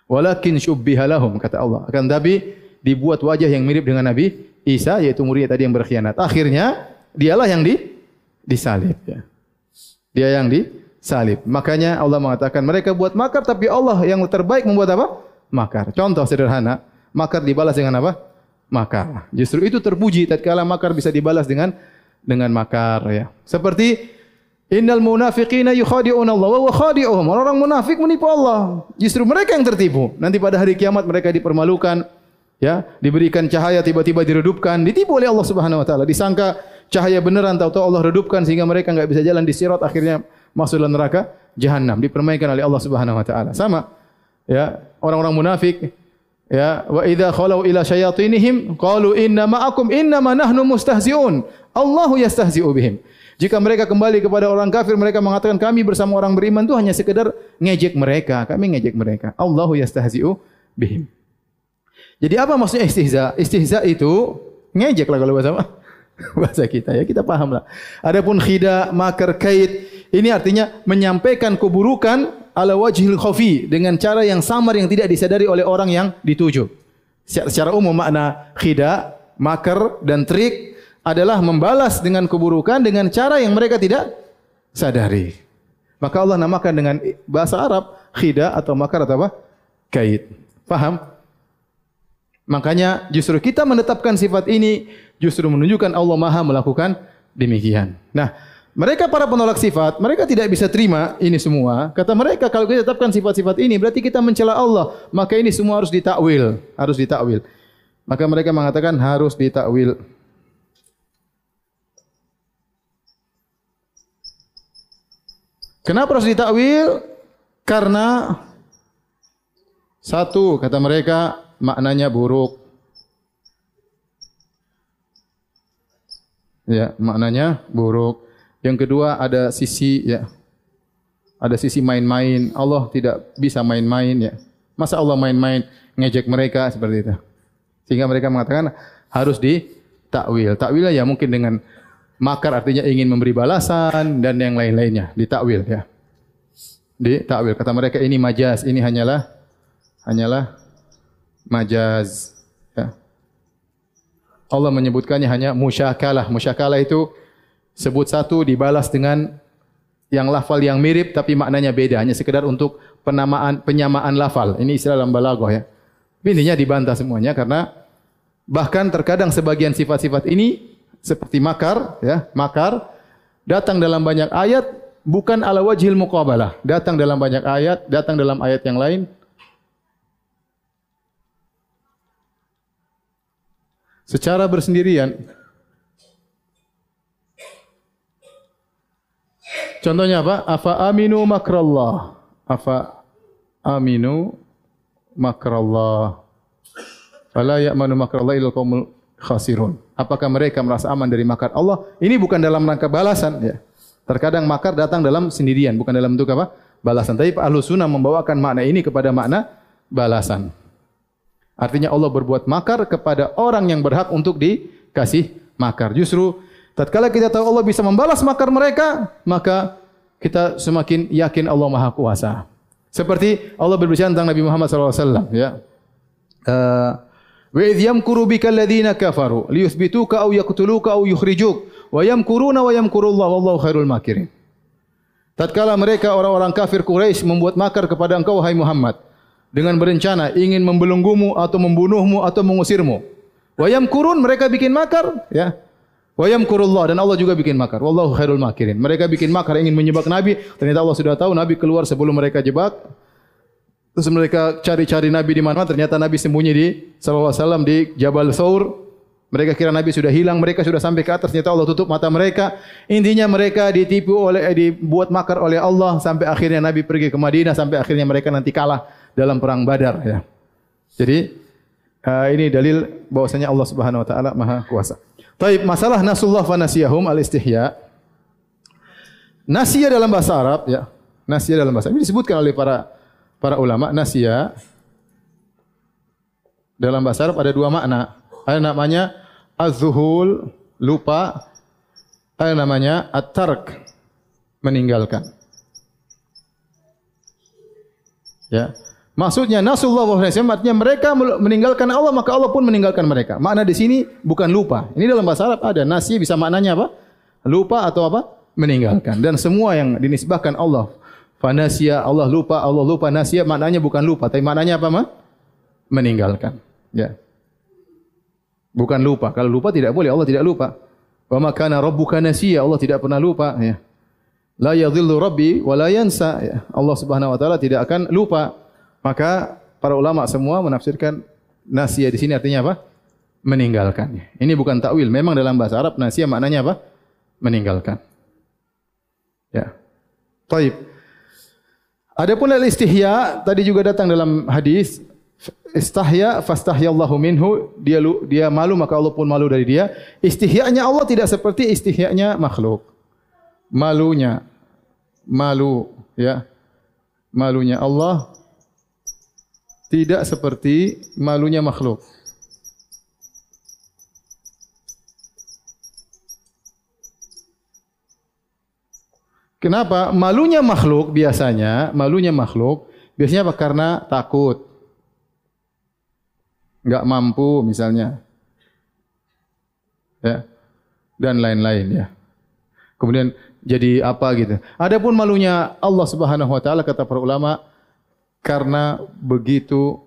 Walakin syubbiha lahum kata Allah. Akan tapi dibuat wajah yang mirip dengan Nabi Isa yaitu murid tadi yang berkhianat. Akhirnya dialah yang di disalib ya. Dia yang disalib. Makanya Allah mengatakan mereka buat makar tapi Allah yang terbaik membuat apa? Makar. Contoh sederhana, makar dibalas dengan apa? Makar. Justru itu terpuji tatkala makar bisa dibalas dengan dengan makar ya. Seperti Innal munafiqina yukhadi'un Allah wa khadi'uhum. Orang munafik menipu Allah. Justru mereka yang tertipu. Nanti pada hari kiamat mereka dipermalukan, ya, diberikan cahaya tiba-tiba diredupkan, ditipu oleh Allah Subhanahu wa taala. Disangka cahaya beneran tahu-tahu Allah redupkan sehingga mereka enggak bisa jalan di sirat akhirnya masuk dalam neraka jahanam dipermainkan oleh Allah Subhanahu wa taala. Sama ya, orang-orang munafik ya, wa idza khalau ila syayatinihim qalu inna ma'akum inna ma nahnu mustahzi'un. Allahu yastahzi'u bihim. Jika mereka kembali kepada orang kafir, mereka mengatakan kami bersama orang beriman itu hanya sekedar ngejek mereka. Kami ngejek mereka. Allahu yastahzi'u bihim. Jadi apa maksudnya istihza? Istihza itu ngejek lah kalau bahasa bahasa kita ya kita paham lah. Adapun khida, makar, kait ini artinya menyampaikan keburukan ala wajhil khafi dengan cara yang samar yang tidak disadari oleh orang yang dituju. Secara umum makna khida, makar dan trik adalah membalas dengan keburukan dengan cara yang mereka tidak sadari. Maka Allah namakan dengan bahasa Arab khida atau makar atau apa? Kait. Faham? Makanya justru kita menetapkan sifat ini justru menunjukkan Allah Maha melakukan demikian. Nah, mereka para penolak sifat, mereka tidak bisa terima ini semua. Kata mereka kalau kita tetapkan sifat-sifat ini berarti kita mencela Allah, maka ini semua harus ditakwil, harus ditakwil. Maka mereka mengatakan harus ditakwil. Kenapa harus ditakwil? Karena satu kata mereka maknanya buruk. Ya, maknanya buruk. Yang kedua ada sisi ya. Ada sisi main-main. Allah tidak bisa main-main ya. Masa Allah main-main ngejek mereka seperti itu. Sehingga mereka mengatakan harus ditakwil. Takwil ya mungkin dengan makar artinya ingin memberi balasan dan yang lain-lainnya. Ditakwil ya. Ditakwil kata mereka ini majaz. Ini hanyalah hanyalah majaz. Ya. Allah menyebutkannya hanya musyakalah. Musyakalah itu sebut satu dibalas dengan yang lafal yang mirip tapi maknanya beda. Hanya sekedar untuk penamaan penyamaan lafal. Ini istilah dalam balaghah ya. Intinya dibantah semuanya karena bahkan terkadang sebagian sifat-sifat ini seperti makar, ya, makar datang dalam banyak ayat bukan ala wajhil muqabalah, datang dalam banyak ayat, datang dalam ayat yang lain. Secara bersendirian. Contohnya apa? Afa aminu makrallah. Afa aminu makrallah. Fala ya'manu makrallah illa qaumul khasirun. Apakah mereka merasa aman dari makar Allah? Ini bukan dalam rangka balasan. Ya. Terkadang makar datang dalam sendirian, bukan dalam bentuk apa? Balasan. Tapi Ahlu Sunnah membawakan makna ini kepada makna balasan. Artinya Allah berbuat makar kepada orang yang berhak untuk dikasih makar. Justru tatkala kita tahu Allah bisa membalas makar mereka, maka kita semakin yakin Allah Maha Kuasa. Seperti Allah berbicara tentang Nabi Muhammad SAW. Ya. Uh, Wa idh yamkuru bika alladhina kafaru liyuthbituka aw yaqtuluka aw yukhrijuk wa yamkuruna wa yamkurullahu wallahu khairul makirin. Tatkala mereka orang-orang kafir Quraisy membuat makar kepada engkau wahai Muhammad dengan berencana ingin membelenggumu atau membunuhmu atau mengusirmu. Wa yamkurun mereka bikin makar ya. Wa yamkurullah dan Allah juga bikin makar. Wallahu khairul makirin. Mereka bikin makar ingin menyebak Nabi, ternyata Allah sudah tahu Nabi keluar sebelum mereka jebak. Terus mereka cari-cari Nabi di mana? Ternyata Nabi sembunyi di wasallam di Jabal Thawr. Mereka kira Nabi sudah hilang, mereka sudah sampai ke atas, ternyata Allah tutup mata mereka. Intinya mereka ditipu oleh eh, dibuat makar oleh Allah sampai akhirnya Nabi pergi ke Madinah sampai akhirnya mereka nanti kalah dalam perang Badar ya. Jadi uh, ini dalil bahwasanya Allah Subhanahu wa taala Maha kuasa. Taib masalah nasullah fa nasiyahum al istihya. Nasiyah dalam bahasa Arab ya. Nasiyah dalam bahasa Arab. Ini disebutkan oleh para para ulama nasiyah dalam bahasa Arab ada dua makna. Ada namanya az-zuhul, lupa. Ada namanya at-tark, meninggalkan. Ya. Maksudnya nasullah artinya mereka meninggalkan Allah maka Allah pun meninggalkan mereka. Makna di sini bukan lupa. Ini dalam bahasa Arab ada nasi bisa maknanya apa? Lupa atau apa? Meninggalkan. Dan semua yang dinisbahkan Allah fanasia Allah lupa Allah lupa nasia maknanya bukan lupa tapi maknanya apa mah? Meninggalkan. Ya. Bukan lupa. Kalau lupa tidak boleh Allah tidak lupa. Wa ma kana rabbuka nasiya Allah tidak pernah lupa ya. La yadhillu rabbi wa la yansa. Ya. Allah Subhanahu wa taala tidak akan lupa. Maka para ulama semua menafsirkan nasia di sini artinya apa? Meninggalkan. Ini bukan takwil. Memang dalam bahasa Arab nasia maknanya apa? Meninggalkan. Ya. Taib. Adapun al istihya tadi juga datang dalam hadis istahya fastahyallahu minhu dia dia malu maka Allah pun malu dari dia. Istihyanya Allah tidak seperti istihyanya makhluk. Malunya malu ya. Malunya Allah tidak seperti malunya makhluk. Kenapa? Malunya makhluk biasanya, malunya makhluk biasanya apa? Karena takut. Enggak mampu misalnya. Ya. Dan lain-lain ya. Kemudian jadi apa gitu. Adapun malunya Allah Subhanahu wa taala kata para ulama, karena begitu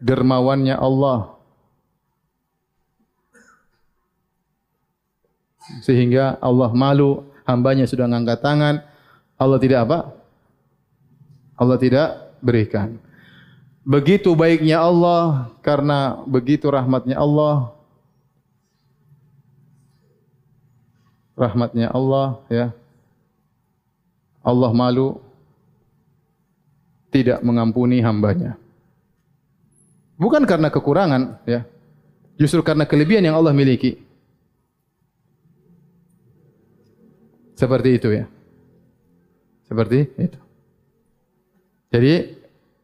dermawannya Allah sehingga Allah malu hambanya sudah mengangkat tangan Allah tidak apa Allah tidak berikan begitu baiknya Allah karena begitu rahmatnya Allah rahmatnya Allah ya Allah malu tidak mengampuni hambanya. Bukan karena kekurangan, ya. Justru karena kelebihan yang Allah miliki. Seperti itu ya. Seperti itu. Jadi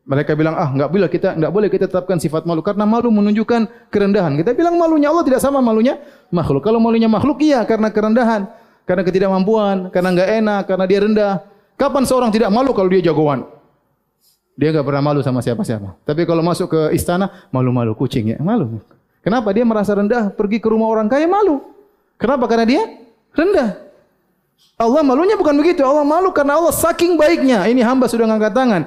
mereka bilang ah enggak boleh kita enggak boleh kita tetapkan sifat malu karena malu menunjukkan kerendahan. Kita bilang malunya Allah tidak sama malunya makhluk. Kalau malunya makhluk iya karena kerendahan, karena ketidakmampuan, karena enggak enak, karena dia rendah. Kapan seorang tidak malu kalau dia jagoan? Dia enggak pernah malu sama siapa-siapa. Tapi kalau masuk ke istana, malu-malu kucing ya, malu. Kenapa dia merasa rendah pergi ke rumah orang kaya malu? Kenapa? Karena dia rendah. Allah malunya bukan begitu. Allah malu karena Allah saking baiknya. Ini hamba sudah ngangkat tangan.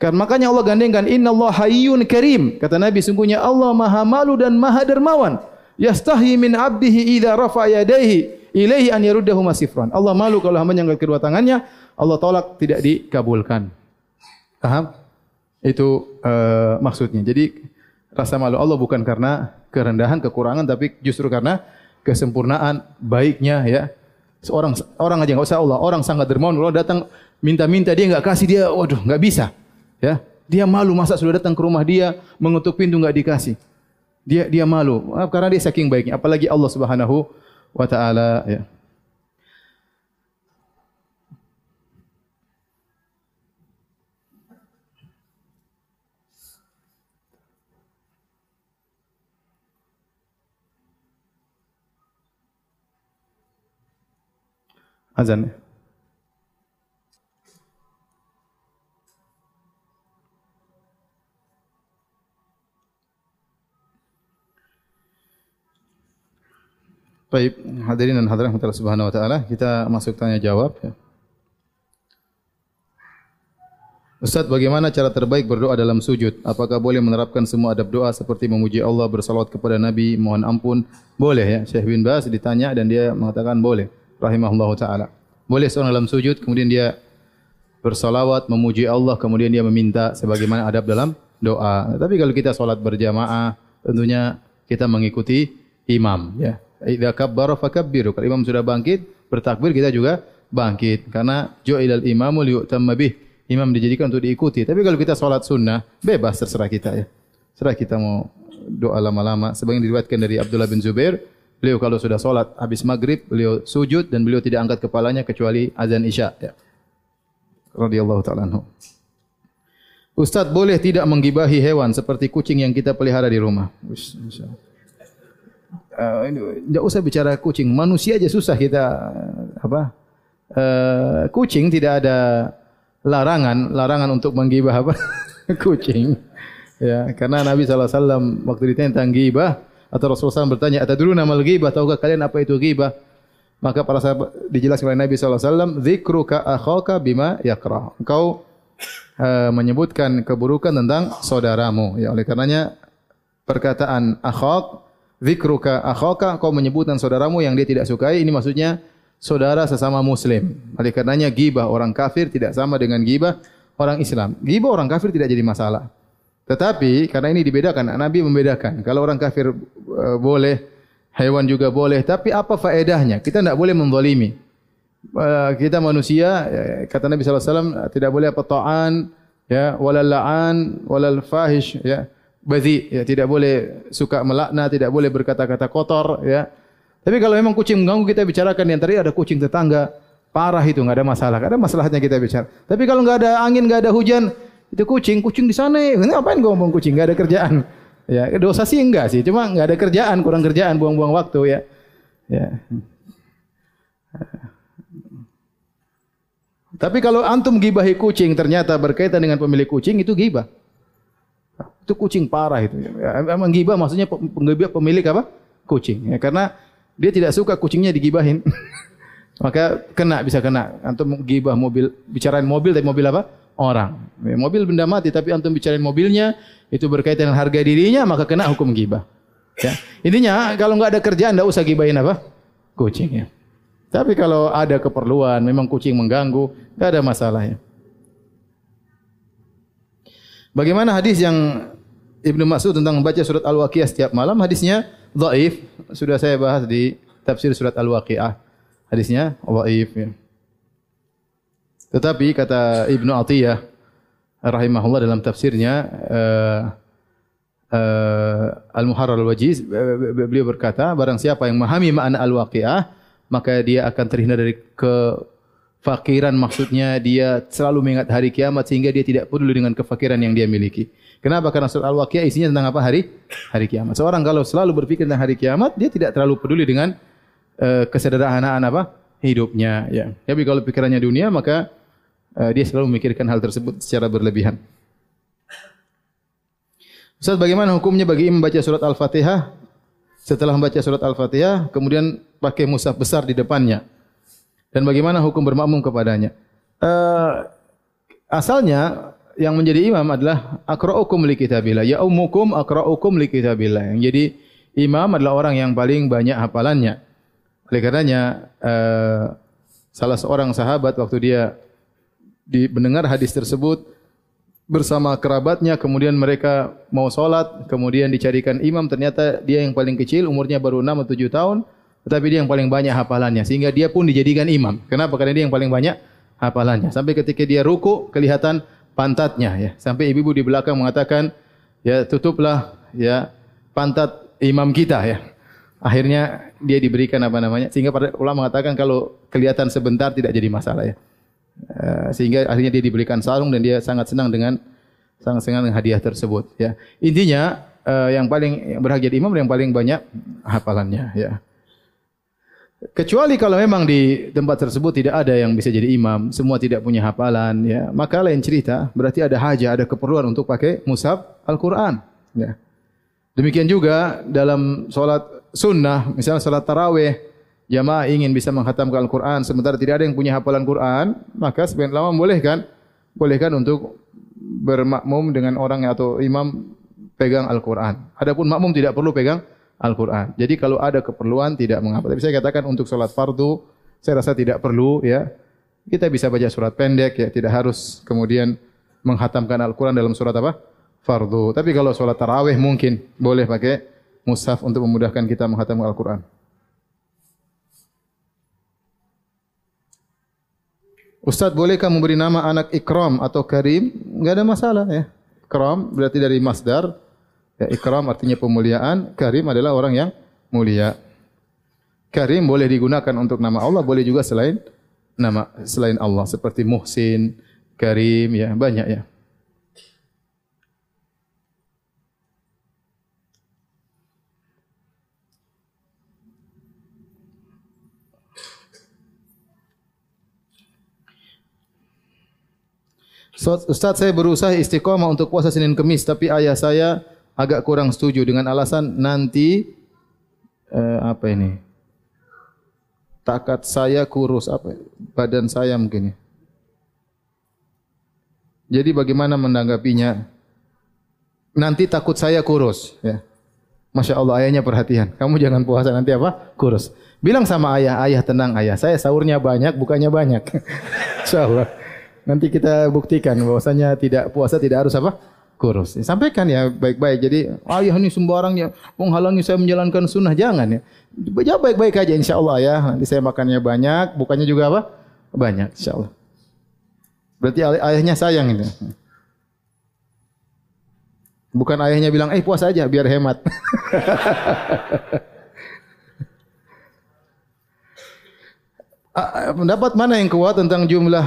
Kan makanya Allah gandengkan Inna Allah hayyun karim. Kata Nabi sungguhnya Allah maha malu dan maha dermawan. Yastahi min abdihi idza rafa yadayhi ilaihi an yaruddahu masifran. Allah malu kalau hamba angkat kedua tangannya, Allah tolak tidak dikabulkan. Paham? Itu uh, maksudnya. Jadi rasa malu Allah bukan karena kerendahan, kekurangan, tapi justru karena kesempurnaan, baiknya ya. Seorang orang aja enggak usah Allah, orang sangat dermawan, Allah datang minta-minta dia enggak kasih dia, waduh enggak bisa. Ya. Dia malu masa sudah datang ke rumah dia, mengetuk pintu enggak dikasih. Dia dia malu karena dia saking baiknya, apalagi Allah Subhanahu wa taala ya. Azan. Baik, hadirin dan hadirat Allah Subhanahu wa taala, kita masuk tanya jawab ya. Ustaz, bagaimana cara terbaik berdoa dalam sujud? Apakah boleh menerapkan semua adab doa seperti memuji Allah, bersalawat kepada Nabi, mohon ampun? Boleh ya. Syekh bin Bas ditanya dan dia mengatakan boleh rahimahullahu taala. Boleh seorang dalam sujud kemudian dia bersalawat memuji Allah kemudian dia meminta sebagaimana adab dalam doa. Tapi kalau kita salat berjamaah tentunya kita mengikuti imam ya. Idza kabbara fakabbiru. Kalau imam sudah bangkit bertakbir kita juga bangkit karena ju'ilal imamu liyutamma bih. Imam dijadikan untuk diikuti. Tapi kalau kita salat sunnah bebas terserah kita ya. Terserah kita mau doa lama-lama. Sebagian diriwayatkan dari Abdullah bin Zubair, beliau kalau sudah solat habis maghrib, beliau sujud dan beliau tidak angkat kepalanya kecuali azan isya. Ya. Radiyallahu ta'ala anhu. Ustaz boleh tidak menggibahi hewan seperti kucing yang kita pelihara di rumah? Ush, uh, usah bicara kucing, manusia aja susah kita apa? Uh, kucing tidak ada larangan, larangan untuk menggibah apa? kucing. Ya, karena Nabi SAW waktu ditanya tentang gibah atau Rasulullah SAW bertanya, "Atadrun nama gibah? Tahukah kalian apa itu gibah?" Maka para sahabat dijelaskan oleh Nabi SAW, "Dzikruka akhaka bima yakrah." Engkau uh, menyebutkan keburukan tentang saudaramu. Ya, oleh karenanya perkataan akhak Zikruka akhaka kau menyebutkan saudaramu yang dia tidak sukai ini maksudnya saudara sesama muslim. Oleh karenanya gibah orang kafir tidak sama dengan gibah orang Islam. Gibah orang kafir tidak jadi masalah. Tetapi karena ini dibedakan, Nabi membedakan. Kalau orang kafir uh, boleh, hewan juga boleh. Tapi apa faedahnya? Kita tidak boleh menzalimi. Uh, kita manusia, uh, kata Nabi SAW, tidak boleh apa ta'an, ya, walal la'an, walal fahish, ya bazi ya tidak boleh suka melaknat tidak boleh berkata-kata kotor ya tapi kalau memang kucing mengganggu kita bicarakan yang tadi ada kucing tetangga parah itu enggak ada masalah enggak ada masalahnya kita bicara tapi kalau enggak ada angin enggak ada hujan itu kucing kucing di sana ngapain gua ngomong kucing enggak ada kerjaan ya dosa sih enggak sih cuma enggak ada kerjaan kurang kerjaan buang-buang waktu ya ya tapi kalau antum gibahi kucing ternyata berkaitan dengan pemilik kucing itu gibah itu kucing parah itu. Memang gibah maksudnya penggibah pemilik apa? Kucing. Ya, karena dia tidak suka kucingnya digibahin. Maka kena bisa kena. Antum gibah mobil, bicarain mobil tapi mobil apa? Orang. Ya, mobil benda mati tapi antum bicarain mobilnya itu berkaitan dengan harga dirinya maka kena hukum gibah. Ya. Intinya kalau enggak ada kerjaan enggak usah gibahin apa? Kucing ya. Tapi kalau ada keperluan, memang kucing mengganggu, enggak ada masalahnya. Bagaimana hadis yang Ibnu Mas'ud tentang membaca surat Al-Waqiah setiap malam hadisnya dhaif sudah saya bahas di tafsir surat Al-Waqiah hadisnya dhaif ya. Tetapi kata Ibnu Atiyah rahimahullah dalam tafsirnya uh, uh, Al-Muharrar Al-Wajiz beliau berkata barang siapa yang memahami makna Al-Waqiah maka dia akan terhindar dari ke fakiran maksudnya dia selalu mengingat hari kiamat sehingga dia tidak peduli dengan kefakiran yang dia miliki. Kenapa? Karena surat Al-Waqiah isinya tentang apa? Hari hari kiamat. Seorang kalau selalu berpikir tentang hari kiamat, dia tidak terlalu peduli dengan uh, kesederhanaan apa? hidupnya, ya. Tapi kalau pikirannya dunia, maka uh, dia selalu memikirkan hal tersebut secara berlebihan. Ustaz, bagaimana hukumnya bagi imam membaca surat Al-Fatihah setelah membaca surat Al-Fatihah kemudian pakai mushaf besar di depannya? Dan bagaimana hukum bermakmum kepadanya? Uh, asalnya yang menjadi imam adalah akra'ukum li kitabillah. Ya ummukum akra'ukum li kitabillah. Yang jadi imam adalah orang yang paling banyak hafalannya. Oleh karenanya uh, salah seorang sahabat waktu dia di mendengar hadis tersebut bersama kerabatnya kemudian mereka mau solat kemudian dicarikan imam ternyata dia yang paling kecil umurnya baru 6 atau 7 tahun tetapi dia yang paling banyak hafalannya sehingga dia pun dijadikan imam. Kenapa? Karena dia yang paling banyak hafalannya. Sampai ketika dia ruku kelihatan pantatnya ya. Sampai ibu-ibu di belakang mengatakan, ya tutuplah ya pantat imam kita ya. Akhirnya dia diberikan apa namanya? Sehingga para ulama mengatakan kalau kelihatan sebentar tidak jadi masalah ya. Eh, sehingga akhirnya dia diberikan sarung dan dia sangat senang dengan sangat senang dengan hadiah tersebut ya. Intinya eh, yang paling berhak jadi imam yang paling banyak hafalannya ya. Kecuali kalau memang di tempat tersebut tidak ada yang bisa jadi imam, semua tidak punya hafalan, ya, maka lain cerita. Berarti ada hajat, ada keperluan untuk pakai mushaf Al-Quran. Ya. Demikian juga dalam solat sunnah, misalnya solat taraweh, jamaah ingin bisa menghatamkan Al-Quran, sementara tidak ada yang punya hafalan Quran, maka sebagian lama bolehkan, bolehkan untuk bermakmum dengan orang atau imam pegang Al-Quran. Adapun makmum tidak perlu pegang Al-Quran. Jadi kalau ada keperluan tidak mengapa. Tapi saya katakan untuk sholat fardu, saya rasa tidak perlu ya. Kita bisa baca surat pendek ya, tidak harus kemudian menghatamkan Al-Quran dalam surat apa? Fardu. Tapi kalau sholat tarawih mungkin boleh pakai mushaf untuk memudahkan kita menghatamkan Al-Quran. Ustaz bolehkah memberi nama anak Ikram atau Karim? Enggak ada masalah ya. Ikram berarti dari masdar Ya, ikram artinya pemuliaan, karim adalah orang yang mulia. Karim boleh digunakan untuk nama Allah, boleh juga selain nama selain Allah seperti Muhsin, Karim ya, banyak ya. Ustaz saya berusaha istiqamah untuk puasa Senin Kemis tapi ayah saya agak kurang setuju dengan alasan nanti eh, apa ini? Takat saya kurus apa? Badan saya mungkin ya. Jadi bagaimana menanggapinya? Nanti takut saya kurus ya. Masya Allah ayahnya perhatian. Kamu jangan puasa nanti apa? Kurus. Bilang sama ayah, ayah tenang ayah. Saya sahurnya banyak, bukannya banyak. Insya Allah. Nanti kita buktikan bahwasanya tidak puasa tidak harus apa? Kurus. Sampaikan ya baik-baik. Jadi ayah ini sembarangnya menghalangi saya menjalankan sunnah. Jangan ya. Jawab baik-baik aja insya Allah ya. Nanti saya makannya banyak. Bukannya juga apa? Banyak insya Allah. Berarti ayahnya sayang ini. Bukan ayahnya bilang, eh puasa aja biar hemat. Ah, ah, pendapat mana yang kuat tentang jumlah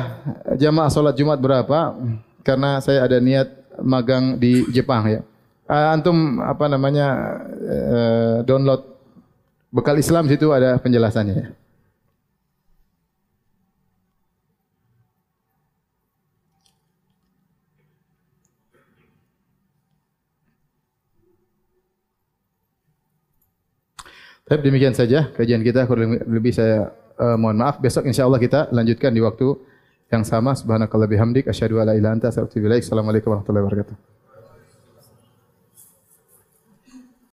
jamaah solat Jumat berapa? Karena saya ada niat magang di Jepang ya. Ah, antum apa namanya eh, download bekal Islam situ ada penjelasannya ya. Tapi demikian saja kajian kita kurang lebih saya uh, mohon maaf besok insyaallah kita lanjutkan di waktu yang sama. Subhanakallah bihamdik asyhadu alla ilaha illa anta astaghfiruka wa atubu ilaik. Assalamualaikum warahmatullahi wabarakatuh